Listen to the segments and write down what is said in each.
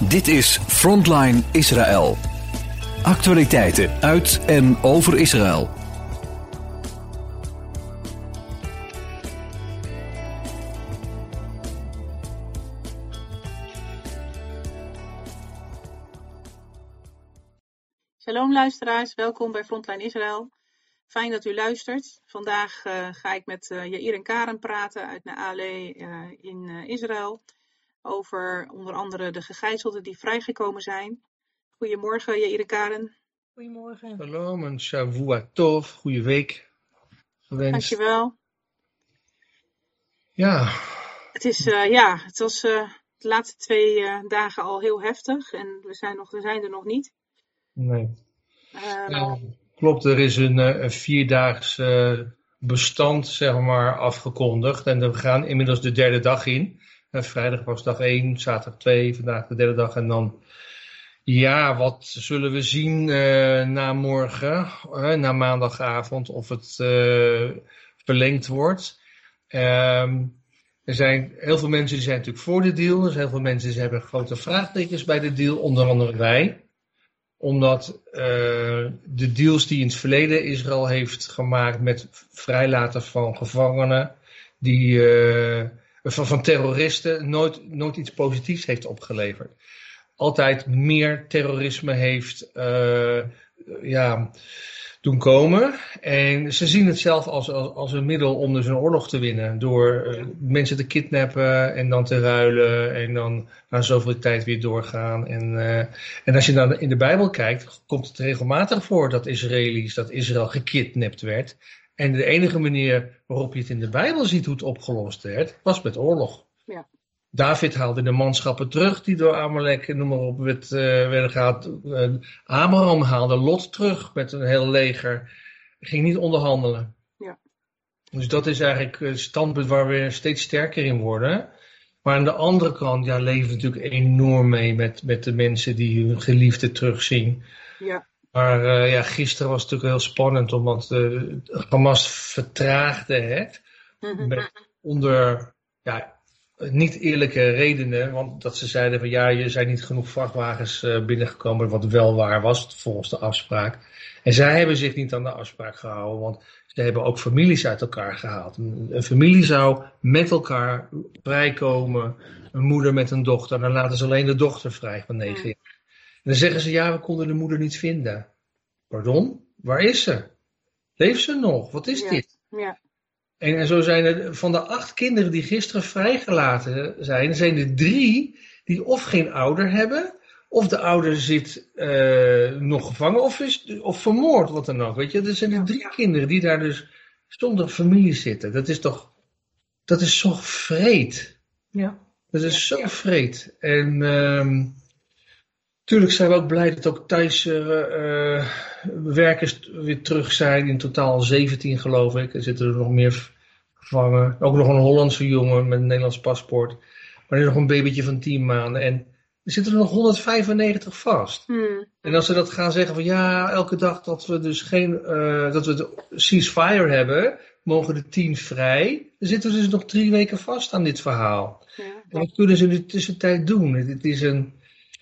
Dit is Frontline Israël. Actualiteiten uit en over Israël. Shalom luisteraars, welkom bij Frontline Israël. Fijn dat u luistert. Vandaag uh, ga ik met uh, Jair en Karen praten uit Naale uh, in Israël over onder andere de gegijzelden die vrijgekomen zijn. Goedemorgen Jair en Karen. Goedemorgen. Shalom en Shavua Tov, goede week gewenst. Dankjewel. Ja. Het, is, ja, het was de laatste twee dagen al heel heftig en we zijn, nog, we zijn er nog niet. Nee. Uh, klopt, er is een, eh, een vierdaags uh, bestand zeg maar, afgekondigd. En we gaan inmiddels de derde dag in. Uh, vrijdag was dag 1, zaterdag 2, vandaag de derde dag. En dan, ja, wat zullen we zien na morgen, na maandagavond, of het verlengd wordt. Ehm, er zijn heel veel mensen die zijn natuurlijk voor de deal. Er zijn heel veel mensen die hebben grote vraagtekens bij de deal, onder andere wij omdat de deals die in het verleden Israël heeft gemaakt met vrijlaten van gevangenen, die, van, van terroristen, nooit, nooit iets positiefs heeft opgeleverd. Altijd meer terrorisme heeft uh, ja, doen komen. En ze zien het zelf als, als, als een middel om dus een oorlog te winnen. Door uh, mensen te kidnappen en dan te ruilen en dan na zoveel tijd weer doorgaan. En, uh, en als je dan in de Bijbel kijkt, komt het regelmatig voor dat Israëli's, dat Israël gekidnapt werd. En de enige manier waarop je het in de Bijbel ziet hoe het opgelost werd, was met oorlog. Ja. David haalde de manschappen terug die door Amalek, noem maar op, werd, uh, werden gehaald. Uh, Abraham haalde Lot terug met een heel leger. Ging niet onderhandelen. Ja. Dus dat is eigenlijk het standpunt waar we steeds sterker in worden. Maar aan de andere kant ja, leven we natuurlijk enorm mee met, met de mensen die hun geliefde terugzien. Ja. Maar uh, ja, gisteren was het natuurlijk heel spannend, omdat uh, Hamas vertraagde het. Met, onder ja, niet eerlijke redenen, want dat ze zeiden van ja, je zijn niet genoeg vrachtwagens uh, binnengekomen, wat wel waar was volgens de afspraak. En zij hebben zich niet aan de afspraak gehouden, want ze hebben ook families uit elkaar gehaald. Een, een familie zou met elkaar vrijkomen, een moeder met een dochter, dan laten ze alleen de dochter vrij van negen jaar. En dan zeggen ze ja, we konden de moeder niet vinden. Pardon? Waar is ze? Leeft ze nog? Wat is ja. dit? Ja. En, en zo zijn er van de acht kinderen die gisteren vrijgelaten zijn, zijn er drie die of geen ouder hebben, of de ouder zit uh, nog gevangen, of, is, of vermoord, wat dan ook. Weet je, er zijn er drie kinderen die daar dus zonder familie zitten. Dat is toch, dat is zo vreed. Ja. Dat is zo vreed. En um, Tuurlijk zijn we ook blij dat ook Thaise uh, werkers weer terug zijn. In totaal 17 geloof ik. Er zitten er nog meer gevangen. Ook nog een Hollandse jongen met een Nederlands paspoort. Maar er is nog een babytje van 10 maanden. En er zitten er nog 195 vast. Hmm. En als ze dat gaan zeggen van ja, elke dag dat we dus geen, uh, dat we de ceasefire hebben, mogen de 10 vrij. Dan zitten we dus nog drie weken vast aan dit verhaal. Ja. En wat kunnen ze in de tussentijd doen? Het is een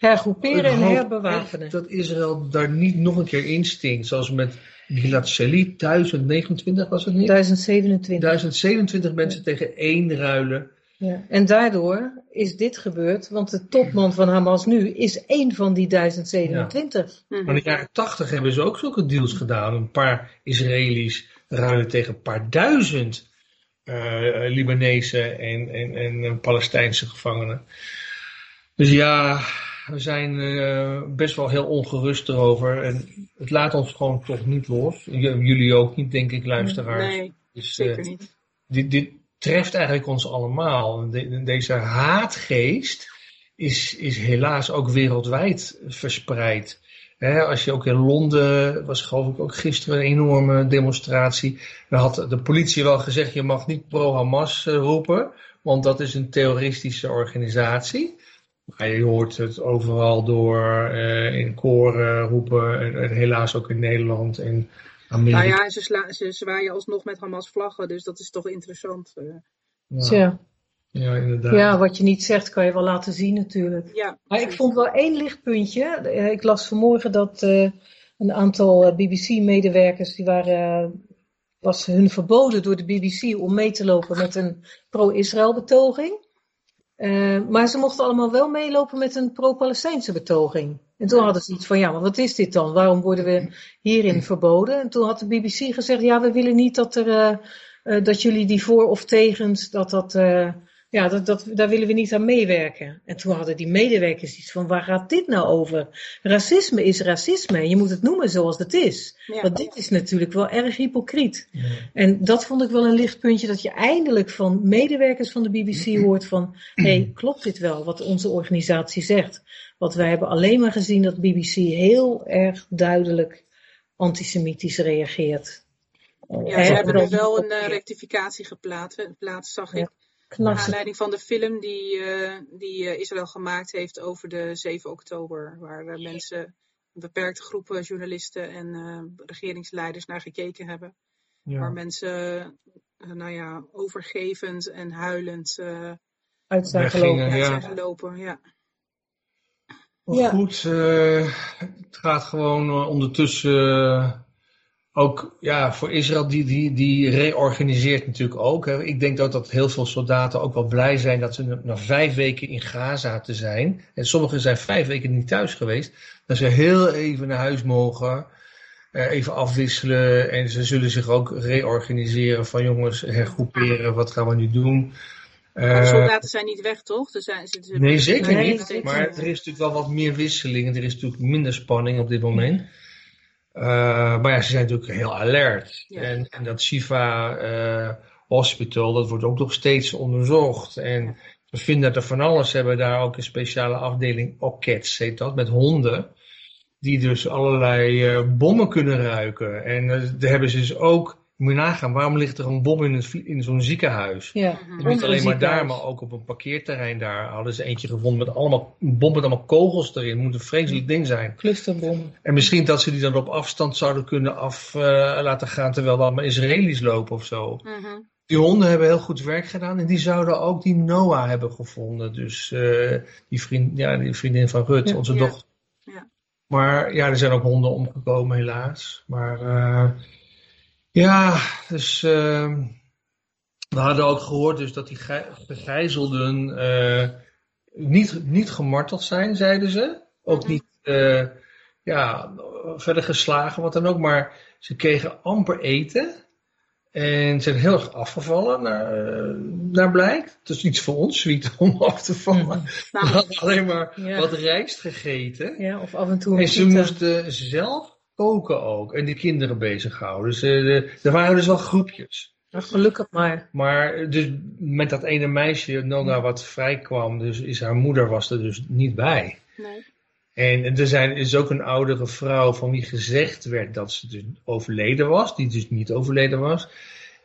Hergroeperen en herbewapenen. Dat Israël daar niet nog een keer instinkt. Zoals met Gilad Shalit, 1029 was het niet? 1027. 1027 mensen tegen één ruilen. Ja. En daardoor is dit gebeurd, want de topman van Hamas nu is één van die 1027. Ja. Maar in de jaren 80 hebben ze ook zulke deals gedaan. Een paar Israëli's ruilen tegen een paar duizend uh, Libanese en, en, en Palestijnse gevangenen. Dus ja, we zijn uh, best wel heel ongerust erover. En het laat ons gewoon toch niet los. Jullie ook niet, denk ik, luisteraars. Nee, dus, zeker uh, niet. Dit, dit treft eigenlijk ons allemaal. De, deze haatgeest is, is helaas ook wereldwijd verspreid. He, als je ook in Londen, was geloof ik ook gisteren een enorme demonstratie. Dan had de politie wel gezegd, je mag niet pro-Hamas uh, roepen. Want dat is een terroristische organisatie. Maar je hoort het overal door uh, in koren roepen. En, en, helaas ook in Nederland en Amerika. Nou ja, ze, sla, ze zwaaien alsnog met Hamas vlaggen. Dus dat is toch interessant. Uh. Ja. Tja. Ja, inderdaad. Ja, wat je niet zegt kan je wel laten zien natuurlijk. Ja, maar ik vond wel één lichtpuntje. Eh, ik las vanmorgen dat uh, een aantal BBC-medewerkers, die waren, was hun verboden door de BBC om mee te lopen met een pro-Israël betoging. Uh, maar ze mochten allemaal wel meelopen met een pro-Palestijnse betoging. En toen hadden ze iets van, ja, maar wat is dit dan? Waarom worden we hierin verboden? En toen had de BBC gezegd, ja, we willen niet dat, er, uh, uh, dat jullie die voor of tegens, dat dat, ja, dat, dat, daar willen we niet aan meewerken. En toen hadden die medewerkers iets van, waar gaat dit nou over? Racisme is racisme en je moet het noemen zoals het is. Ja. Want dit is natuurlijk wel erg hypocriet. Ja. En dat vond ik wel een lichtpuntje, dat je eindelijk van medewerkers van de BBC hoort van, hé, hey, klopt dit wel wat onze organisatie zegt? Want wij hebben alleen maar gezien dat BBC heel erg duidelijk antisemitisch reageert. Ja, ze hebben er wel een uh, rectificatie geplaatst, zag ik. Naar aanleiding van de film die, uh, die uh, Israël gemaakt heeft over de 7 oktober. Waar uh, mensen, een beperkte groepen journalisten en regeringsleiders naar gekeken hebben. Ja. Waar mensen, nou ja, overgevend en huilend uit zijn gelopen. Uit zijn gelopen ja. Maar ja. goed, het gaat gewoon ondertussen ook ja, voor Israël, die, die, die reorganiseert natuurlijk ook. Hè. Ik denk dat, dat heel veel soldaten ook wel blij zijn dat ze na vijf weken in Gaza te zijn. En sommigen zijn vijf weken niet thuis geweest. Dat ze heel even naar huis mogen, eh, even afwisselen. En ze zullen zich ook reorganiseren van jongens, hergroeperen, wat gaan we nu doen. Maar de soldaten zijn niet weg, toch? Er zijn, ze, ze nee, zeker niet. Maar er is natuurlijk wel wat meer wisseling en er is natuurlijk minder spanning op dit moment. Uh, maar ja, ze zijn natuurlijk heel alert. Ja. En, en, dat Shiva uh, Hospital, dat wordt ook nog steeds onderzocht. En we vinden dat er van alles hebben daar ook een speciale afdeling OCATS, heet dat, met honden. Die dus allerlei uh, bommen kunnen ruiken. En daar hebben ze dus ook moet je nagaan, waarom ligt er een bom in, in zo'n ziekenhuis? Ja, en niet alleen maar daar, maar ook op een parkeerterrein daar hadden ze eentje gevonden met allemaal een bom met allemaal kogels erin. Het moet een vreselijk ding zijn. Clusterbommen. En misschien dat ze die dan op afstand zouden kunnen af uh, laten gaan terwijl er allemaal Israëli's lopen of zo. -hmm. Die honden hebben heel goed werk gedaan en die zouden ook die Noah hebben gevonden. Dus uh, die, vriend, ja, die vriendin van Rut, ja. onze ja. dochter. Ja. Maar ja, er zijn ook honden omgekomen helaas. Maar... Ja, dus uh, we hadden ook gehoord dus dat die gegijzelden uh, niet, niet gemarteld zijn, zeiden ze. Ook niet uh, ja, verder geslagen, wat dan ook. Maar ze kregen amper eten. En zijn heel erg afgevallen, naar, naar blijkt. Het is iets voor ons, zoiets om af te vallen. Nou, We hadden alleen maar ja. wat rijst gegeten. Ja, of af en toe En ze moesten zelf koken ook. En die kinderen bezighouden. Dus uh, er waren dus wel groepjes. Gelukkig maar. Maar dus met dat ene meisje, Nona, wat vrij kwam, dus is haar moeder was er dus niet bij. Nee. En er zijn, is ook een oudere vrouw van wie gezegd werd dat ze dus overleden was, die dus niet overleden was.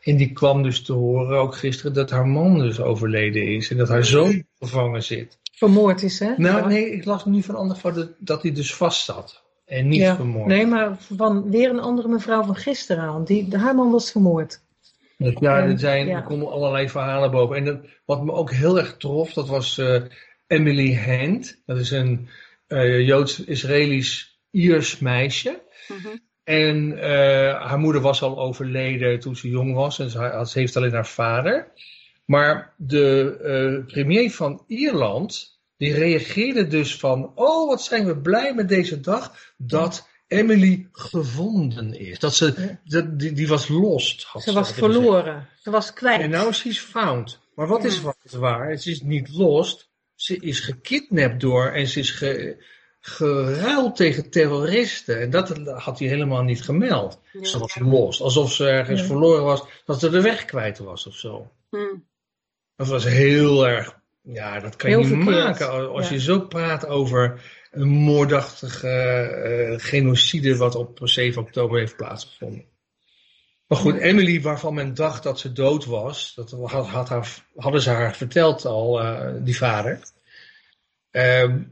En die kwam dus te horen ook gisteren dat haar man dus overleden is en dat haar zoon gevangen zit. Vermoord is, hè? Nou, nee, ik las nu van ander dat hij dus vast zat. En niet ja. vermoord. Nee, maar van weer een andere mevrouw van gisteren aan. Die, haar man was vermoord. Ja, er, zijn, ja. er komen allerlei verhalen boven. En dat, wat me ook heel erg trof, dat was uh, Emily Hand. Dat is een uh, Joods-Israëlisch-Iers meisje. Mm -hmm. En uh, haar moeder was al overleden toen ze jong was. En ze, ze heeft alleen haar vader. Maar de premier van Ierland die reageerde dus van, oh wat zijn we blij met deze dag dat Emily gevonden is. Dat ze, dat, die, die was lost. Had Ze was verloren. Ze was kwijt. En nou is found. Maar wat is wat waar? Ze is niet lost. Ze is gekidnapt door en ze is ge, geruild tegen terroristen. En dat had hij helemaal niet gemeld. Ja. Ze was lost. Alsof ze ergens Ja. verloren was, dat ze de weg kwijt was of zo. Hm. Dat was heel erg. Ja, dat kan je niet verkeerd, maken als ja. je zo praat over een moordachtige eh, genocide wat op 7 oktober heeft plaatsgevonden. Maar goed, Emily, waarvan men dacht dat ze dood was, dat had, had haar, hadden ze haar verteld al, eh, die vader. Ehm,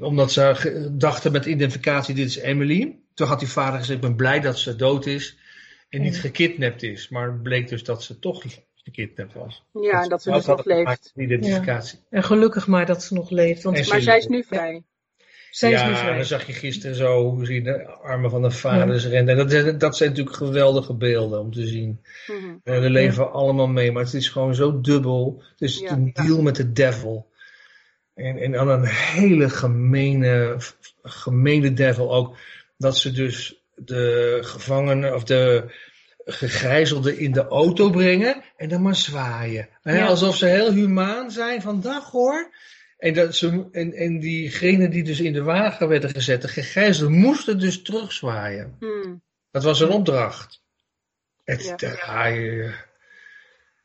omdat ze dachten met identificatie, dit is Emily. Toen had die vader gezegd, ik ben blij dat ze dood is en niet gekidnapt is. Maar het bleek dus dat ze toch gekidnapt was. Ja, en dat ze dus nog leeft. Identificatie. Ja. En gelukkig maar dat ze nog leeft. Want... Maar zij is nu vrij. Zij is ja, nu vrij. dan zag je gisteren zo hoe ze de armen van de vaders ja. renden. Dat, dat zijn natuurlijk geweldige beelden om te zien. Mm -hmm. we leven allemaal mee, maar het is gewoon zo dubbel. Het is een deal met de devil. En, en dan een hele gemene, gemene devil ook. Dat ze dus de gevangenen of de gegijzelden in de auto brengen en dan maar zwaaien. Ja. Alsof ze heel humaan zijn van dag hoor. En, dat ze, en, en diegenen die dus in de wagen werden gezet, de gegijzelden, moesten dus terugzwaaien. Hmm. Dat was een opdracht. Het, Ja.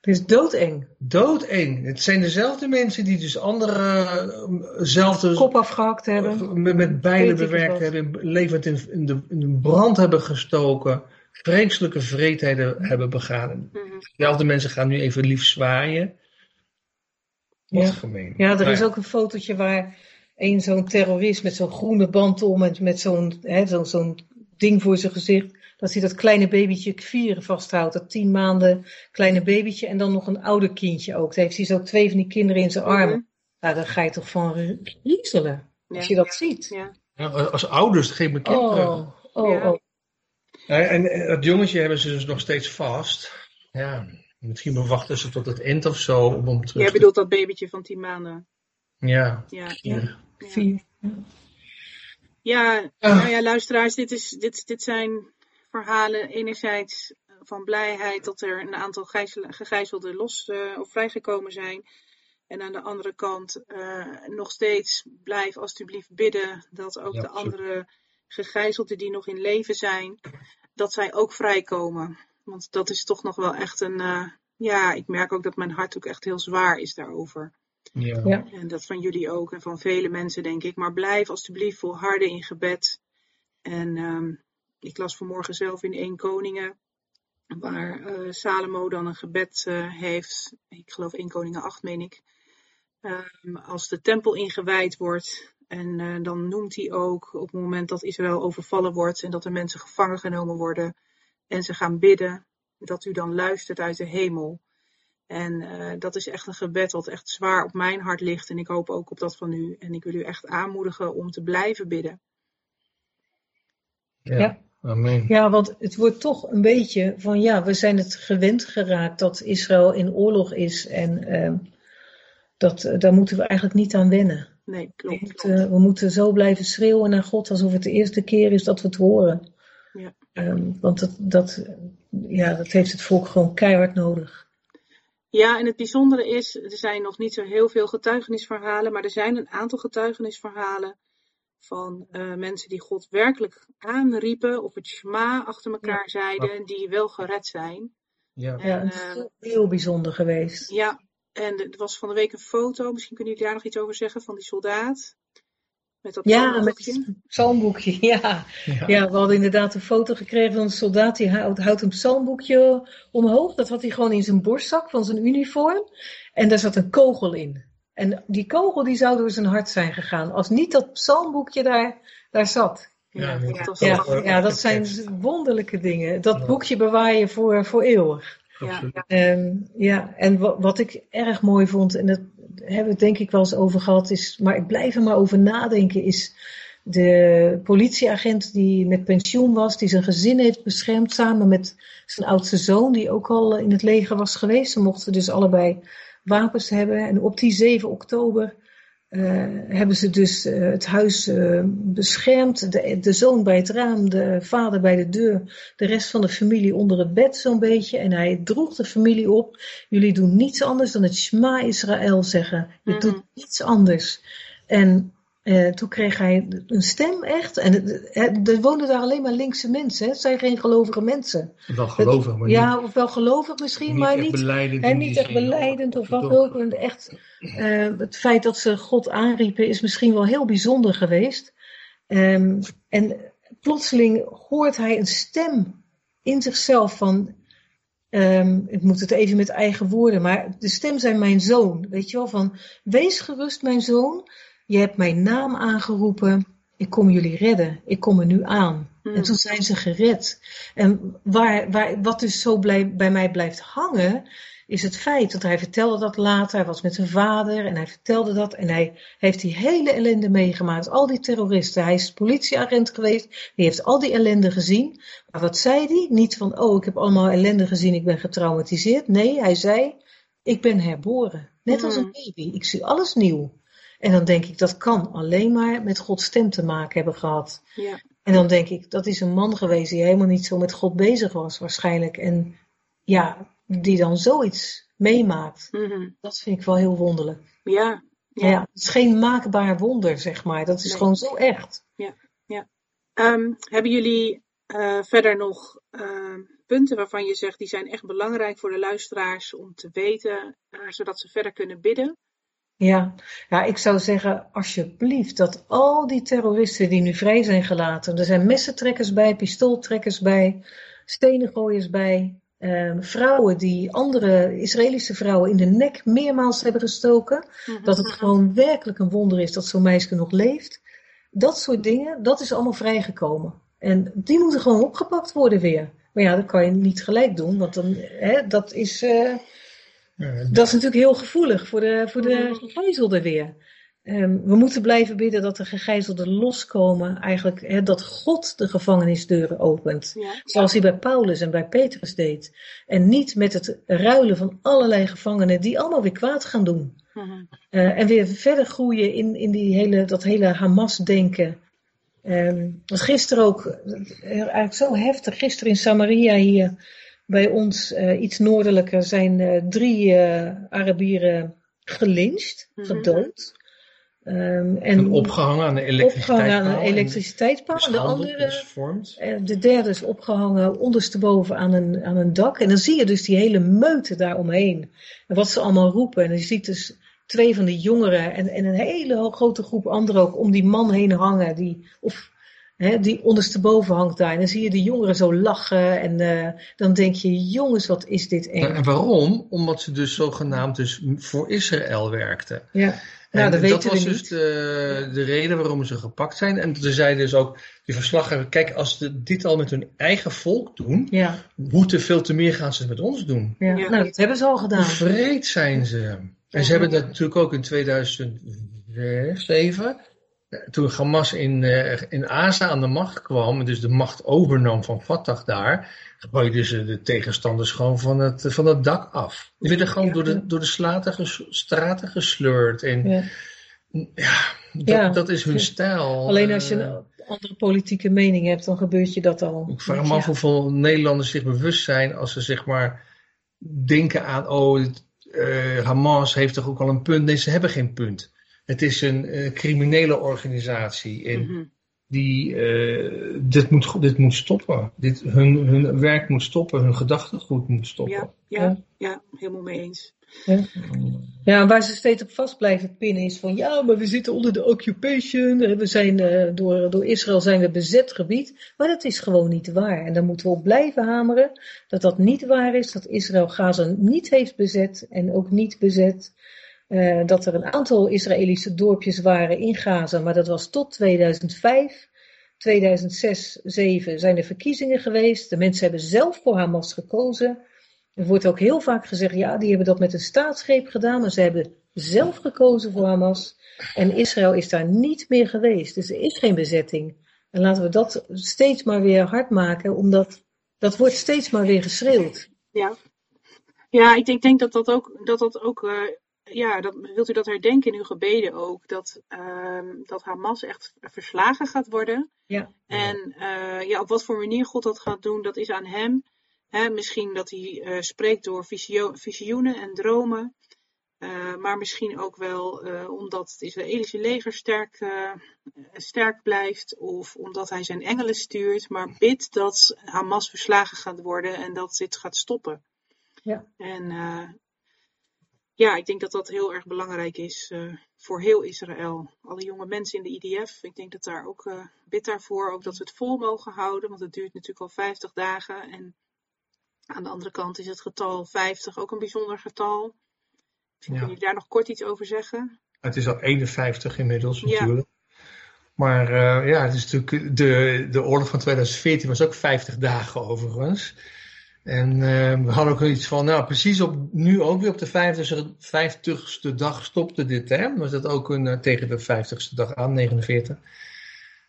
Het is doodeng. doodeng. Het zijn dezelfde mensen die dus andere, eh, zelfde Kop afgehakt hebben. met, met bijlen bewerkt hebben, levend in, in, de, in de brand hebben gestoken, vreselijke vreedheden hebben begaan. Mhm. Dezelfde mensen gaan nu even lief zwaaien. Wat Ja. gemeen. Ja, er Maar is ook een fotootje waar een zo'n terrorist met zo'n groene band om en met zo'n hè, zo'n zo'n ding voor zijn gezicht, dat hij dat kleine babytje kvieren vasthoudt. Dat tien maanden kleine babytje en dan nog een ouder kindje ook. Dan heeft hij zo twee van die kinderen in zijn armen. Mhm. Nou, daar ga je toch van griezelen als je dat ziet. Ja. Ja, als ouders, geef me kind terug. Oh, oh, Ja. oh. Ja, en en dat jongetje hebben ze dus nog steeds vast. Ja, misschien wachten ze tot het eind of zo om hem terug Jij bedoelt dat babytje van 10 maanden. Ja. Ja. ja. Vier. Ja, Ah. nou ja, luisteraars, dit, is, dit, dit zijn verhalen enerzijds van blijheid dat er een aantal gijzel- gegijzelden los eh, of vrijgekomen zijn. En aan de andere kant eh, nog steeds blijf alsjeblieft bidden dat ook Ja, de andere gegijzelden die nog in leven zijn, dat zij ook vrijkomen. Want dat is toch nog wel echt een, eh, ja, ik merk ook dat mijn hart ook echt heel zwaar is daarover. Ja. Ja. En dat van jullie ook en van vele mensen, denk ik. Maar blijf alstublieft volharden in gebed. En ehm, ik las vanmorgen zelf in 1 Koningen, waar eh, Salomo dan een gebed eh, heeft. Ik geloof 1 Koningen 8, meen ik. Ehm, als de tempel ingewijd wordt. En eh, dan noemt hij ook op het moment dat Israël overvallen wordt en dat er mensen gevangen genomen worden. En ze gaan bidden, dat u dan luistert uit de hemel. En eh, dat is echt een gebed wat echt zwaar op mijn hart ligt. En ik hoop ook op dat van u. En ik wil u echt aanmoedigen om te blijven bidden. Ja. Ja. Amen. Ja, want het wordt toch een beetje van ja, we zijn het gewend geraakt dat Israël in oorlog is en ehm, dat, eh, daar moeten we eigenlijk niet aan wennen. Nee, We klopt. moeten, we moeten zo blijven schreeuwen naar God alsof het de eerste keer is dat we het horen. Ja. Ehm, want dat, dat, ja, dat heeft het volk gewoon keihard nodig. Ja, en het bijzondere is, er zijn nog niet zo heel veel getuigenisverhalen, maar er zijn een aantal getuigenisverhalen van eh, mensen die God werkelijk aanriepen, of het Shema achter elkaar zeiden, die wel gered zijn. Ja. Ja, En, het is eh, heel bijzonder geweest. Ja, en er was van de week een foto, misschien kunnen jullie daar nog iets over zeggen, van die soldaat. Met dat Ja, psalmboekje. met het psalmboekje, ja. Ja. Ja, we hadden inderdaad een foto gekregen van een soldaat die houdt, houdt een psalmboekje omhoog. Dat had hij gewoon in zijn borstzak van zijn uniform. En daar zat een kogel in. En die kogel die zou door zijn hart zijn gegaan. Als niet dat psalmboekje daar, daar zat. Ja, Ja, dat ja, dat zijn wonderlijke dingen. Dat boekje bewaar je voor, voor eeuwig. Ja. Ehm, ja, en wat, wat ik erg mooi vond, en dat hebben we het denk ik wel eens over gehad, is, maar ik blijf er maar over nadenken, is de politieagent die met pensioen was, die zijn gezin heeft beschermd samen met zijn oudste zoon, die ook al in het leger was geweest. Ze mochten dus allebei wapens hebben. En op die 7 oktober eh, hebben ze dus eh, het huis eh, beschermd. De, de zoon bij het raam, de vader bij de deur, de rest van de familie onder het bed zo'n beetje. En hij droeg de familie op. Jullie doen niets anders dan het Shema Israël zeggen. Je Mhm. doet niets anders. En eh, toen kreeg hij een stem echt. En het- het- er woonden daar alleen maar linkse mensen. Hè? Het zijn geen gelovige mensen. Wel gelovig, maar ja, of wel gelovig misschien, niet, maar niet beleidend. en niet echt beleidend of wat ook. En Echt, eh, het feit dat ze God aanriepen is misschien wel heel bijzonder geweest. Ehm, en plotseling hoort hij een stem in zichzelf van. ehm, ik moet het even met eigen woorden, maar de stem zijn mijn zoon. Weet je wel, van wees gerust, mijn zoon. Je hebt mijn naam aangeroepen. Ik kom jullie redden. Ik kom er nu aan. Hmm. En toen zijn ze gered. En waar, waar, wat dus zo blij, bij mij blijft hangen, is het feit dat hij vertelde dat later. Hij was met zijn vader en hij vertelde dat. En hij heeft die hele ellende meegemaakt. Al die terroristen. Hij is politieagent geweest. Hij heeft al die ellende gezien. Maar wat zei hij? Niet van, oh, ik heb allemaal ellende gezien. Ik ben getraumatiseerd. Nee, hij zei, ik ben herboren. Net als een mm. baby. Ik zie alles nieuw. En dan denk ik, dat kan alleen maar met Gods stem te maken hebben gehad. Ja. En dan denk ik, dat is een man geweest die helemaal niet zo met God bezig was waarschijnlijk. En ja, die dan zoiets meemaakt. Mhm. Dat vind ik wel heel wonderlijk. Ja. Ja. het is geen maakbaar wonder, zeg maar. Dat is gewoon zo echt. Ja, ja. Um, hebben jullie uh, verder nog uh, punten waarvan je zegt die zijn echt belangrijk voor de luisteraars om te weten, uh, zodat ze verder kunnen bidden? Ja. ja, ik zou zeggen, alsjeblieft, dat al die terroristen die nu vrij zijn gelaten, er zijn messentrekkers bij, pistooltrekkers bij, stenengooiers bij, Ehm, vrouwen die andere Israëlische vrouwen in de nek meermaals hebben gestoken. Mhm. Dat het gewoon werkelijk een wonder is dat zo'n meisje nog leeft. Dat soort dingen, dat is allemaal vrijgekomen. En die moeten gewoon opgepakt worden weer. Maar ja, dat kan je niet gelijk doen, want dan, hè, dat, is, uh, dat is natuurlijk heel gevoelig voor de, voor de gegijzelden weer. Ehm, we moeten blijven bidden dat de gegijzelden loskomen. Eigenlijk dat God de gevangenisdeuren opent. Zoals hij bij Paulus en bij Petrus deed. En niet met het ruilen van allerlei gevangenen die allemaal weer kwaad gaan doen. Eh, en weer verder groeien in, in die hele, dat hele Hamas-denken. Um, gisteren ook, eh, eigenlijk zo heftig, gisteren in Samaria hier bij ons, uh, iets noordelijker, zijn drie Arabieren gelyncht, mhm. gedood. Um, en opgehangen aan de elektriciteitspaal. Opgehangen aan een elektriciteitspaal. De, andere, eh, de derde is opgehangen ondersteboven aan een, aan een dak. En dan zie je dus die hele meute daaromheen. En wat ze allemaal roepen. En je ziet dus twee van die jongeren en, en een hele grote groep anderen ook om die man heen hangen. Die, of hè, die ondersteboven hangt daar. En dan zie je die jongeren zo lachen. En uh, dan denk je, jongens, wat is dit eng. En waarom? Omdat ze dus zogenaamd dus voor Israël werkten. Ja. Nou, dat, dat was dus de, de, reden waarom ze gepakt zijn. En ze zeiden dus ook, die verslaggever, kijk, als ze dit al met hun eigen volk doen, ja. te veel te meer gaan ze het met ons doen. Ja. Nou, dat hebben ze al gedaan. Vreed zijn ze. En ze hebben dat natuurlijk ook in 2007, toen Hamas in, uh, in Aza aan de macht kwam, dus de macht overnam van Fatah daar, gooiden ze de tegenstanders gewoon van het, van het dak af. Die werden gewoon door de, door de slaten straten gesleurd. En ja, ja dat, dat, is hun stijl. Alleen als je een andere politieke mening hebt, dan gebeurt je dat al. Ik vraag me af hoeveel Nederlanders zich bewust zijn als ze zeg maar denken aan, oh, uh, Hamas heeft toch ook al een punt. Nee, ze hebben geen punt. Het is een uh, criminele organisatie. En mhm die, uh, dit, moet, dit moet stoppen. Dit, hun, hun werk moet stoppen, hun gedachtegoed moet stoppen. Ja, ja, ja helemaal mee eens. Ja. ja, waar ze steeds op vast blijven pinnen is van ja, maar we zitten onder de occupation. We zijn uh, door, door Israël zijn we bezet gebied. Maar dat is gewoon niet waar. En daar moeten we op blijven hameren dat dat niet waar is. Dat Israël Gaza niet heeft bezet en ook niet bezet. Uh, dat er een aantal Israëlische dorpjes waren in Gaza, maar dat was tot 2005. 2006, 2007 zijn er verkiezingen geweest. De mensen hebben zelf voor Hamas gekozen. Er wordt ook heel vaak gezegd, ja, die hebben dat met een staatsgreep gedaan, maar ze hebben zelf gekozen voor Hamas. En Israël is daar niet meer geweest. Dus er is geen bezetting. En laten we dat steeds maar weer hard maken, omdat dat wordt steeds maar weer geschreeuwd. Ja, ja ik denk, denk dat dat ook, dat dat ook uh, ja, dat, wilt u dat herdenken in uw gebeden ook? Dat, uh, dat Hamas echt verslagen gaat worden. Ja. En uh, ja, op wat voor manier God dat gaat doen, dat is aan hem. Hè, misschien dat hij uh, spreekt door visio visioenen en dromen. Uh, maar misschien ook wel omdat het Israëlische leger sterk, sterk blijft. Of omdat hij zijn engelen stuurt. Maar bidt dat Hamas verslagen gaat worden en dat dit gaat stoppen. Ja. En ja, ik denk dat dat heel erg belangrijk is uh, voor heel Israël. Alle jonge mensen in de IDF, ik denk dat daar ook uh, bid daarvoor, ook dat we het vol mogen houden, want het duurt natuurlijk al 50 dagen. En aan de andere kant is het getal 50 ook een bijzonder getal. Ja. Kun je daar nog kort iets over zeggen? Het is al 51 inmiddels natuurlijk. Ja. Maar uh, ja, het is natuurlijk de, de oorlog van 2014 was ook 50 dagen overigens. En uh, we hadden ook iets van, nou precies op, nu ook weer op de 50ste, dag stopte dit, hè? Was dat ook een, uh, tegen de 50ste dag aan, 49.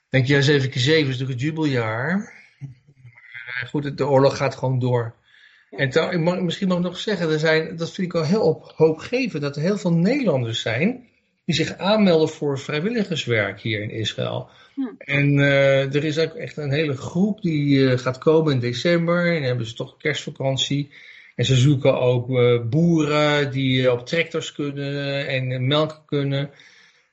Denk je, ja, 7 keer 7 is natuurlijk het jubeljaar. Maar goed, de oorlog gaat gewoon door. En ik mag, misschien mag ik nog zeggen, er zijn, dat vind ik wel heel op, hoopgevend, dat er heel veel Nederlanders zijn die zich aanmelden voor vrijwilligerswerk hier in Israël. Hm. En uh, er is ook echt een hele groep die uh, gaat komen in december. En dan hebben ze toch kerstvakantie. En ze zoeken ook uh, boeren die op tractors kunnen en melken kunnen.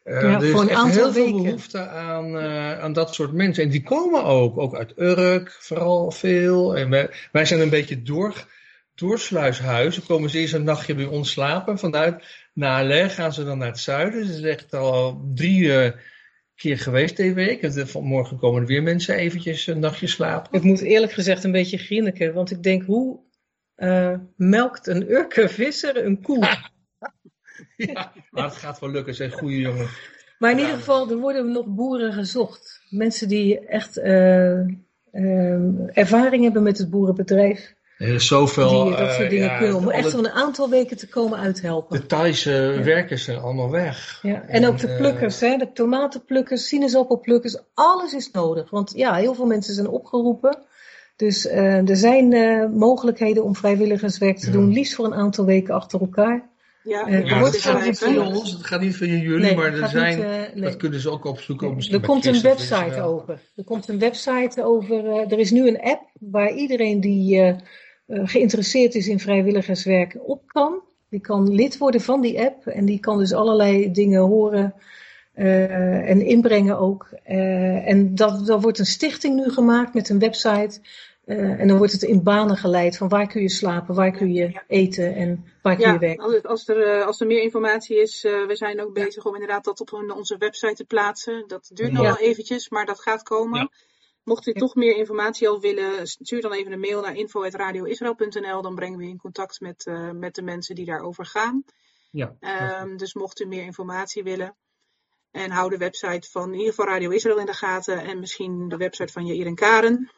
ja, er is echt heel veel behoefte aan, aan dat soort mensen. En die komen ook, ook uit Urk, vooral veel. En wij, wij zijn een beetje door, doorsluishuis. Dan komen ze eerst een nachtje bij ons slapen. Vanuit Nale gaan ze dan naar het zuiden. Ze is echt al drie keer geweest deze week. En vanmorgen komen er weer mensen eventjes een nachtje slapen. Ik moet eerlijk gezegd een beetje grinniken. Want ik denk, hoe uh, melkt een Urke visser een koe? ja, maar het gaat wel lukken, zijn goede jongen. Maar in ieder geval, er worden nog boeren gezocht. Mensen die echt uh, ervaring hebben met het boerenbedrijf. Er is zoveel. Die dat soort uh, dingen ja, kunnen. Om echt wel een aantal weken te komen uithelpen. De Thaise ja. werkers zijn allemaal weg. Ja. En, en ook de plukkers, uh, hè, de tomatenplukkers, sinaasappelplukkers, alles is nodig. Want ja, heel veel mensen zijn opgeroepen. Dus uh, er zijn mogelijkheden om vrijwilligerswerk te ja. doen, liefst voor een aantal weken achter elkaar. Ja, uh, ja dat gaat niet via ons, het gaat niet via jullie, nee, maar er zijn, niet, uh, nee. dat kunnen ze ook opzoeken. Nee. Er komt een website over. Er komt een website over. Uh, er is nu een app waar iedereen die uh, geïnteresseerd is in vrijwilligerswerk op kan. Die kan lid worden van die app en die kan dus allerlei dingen horen uh, en inbrengen ook. Uh, en dat, dat wordt een stichting nu gemaakt met een website. en dan wordt het in banen geleid van waar kun je slapen, waar kun je eten en waar kun ja, je werken. Als, als, er, als er meer informatie is, we zijn ook bezig om inderdaad dat op onze website te plaatsen. Dat duurt nog wel eventjes, maar dat gaat komen. Mocht u toch meer informatie al willen, stuur dan even een mail naar info.radioisrael.nl. Dan brengen we in contact met, uh, met de mensen die daarover gaan. Ja, um, dus mocht u meer informatie willen. En hou de website van in ieder geval Radio Israël in de gaten. En misschien de website van Jair en Karen.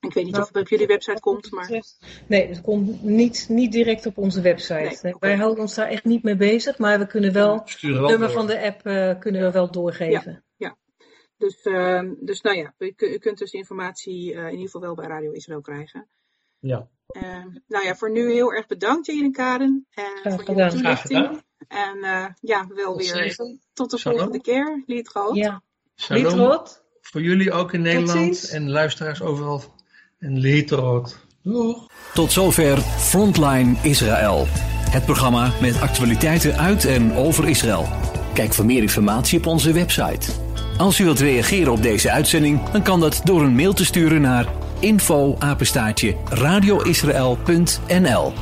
Ik weet niet nou, of het op jullie website komt, maar... Nee, het komt niet, niet direct op onze website. Nee, nee, okay. Wij houden ons daar echt niet mee bezig, maar we kunnen wel het nummer van de app uh, kunnen we wel doorgeven. Ja. Dus, uh, dus nou ja, u, u kunt dus informatie uh, in ieder geval wel bij Radio Israël krijgen. Ja. Uh, nou ja, voor nu heel erg bedankt Jane Karen. En voor jullie toelichting. En uh, ja, wel weer tot de Shalom. volgende keer. Lietrot. Ja. Lietrot. Voor jullie ook in Nederland en luisteraars overal. En Lietrot. Doeg. Tot zover Frontline Israël. Het programma met actualiteiten uit en over Israël. Kijk voor meer informatie op onze website als u wilt reageren op deze uitzending, dan kan dat door een mail te sturen naar info radioisrael.nl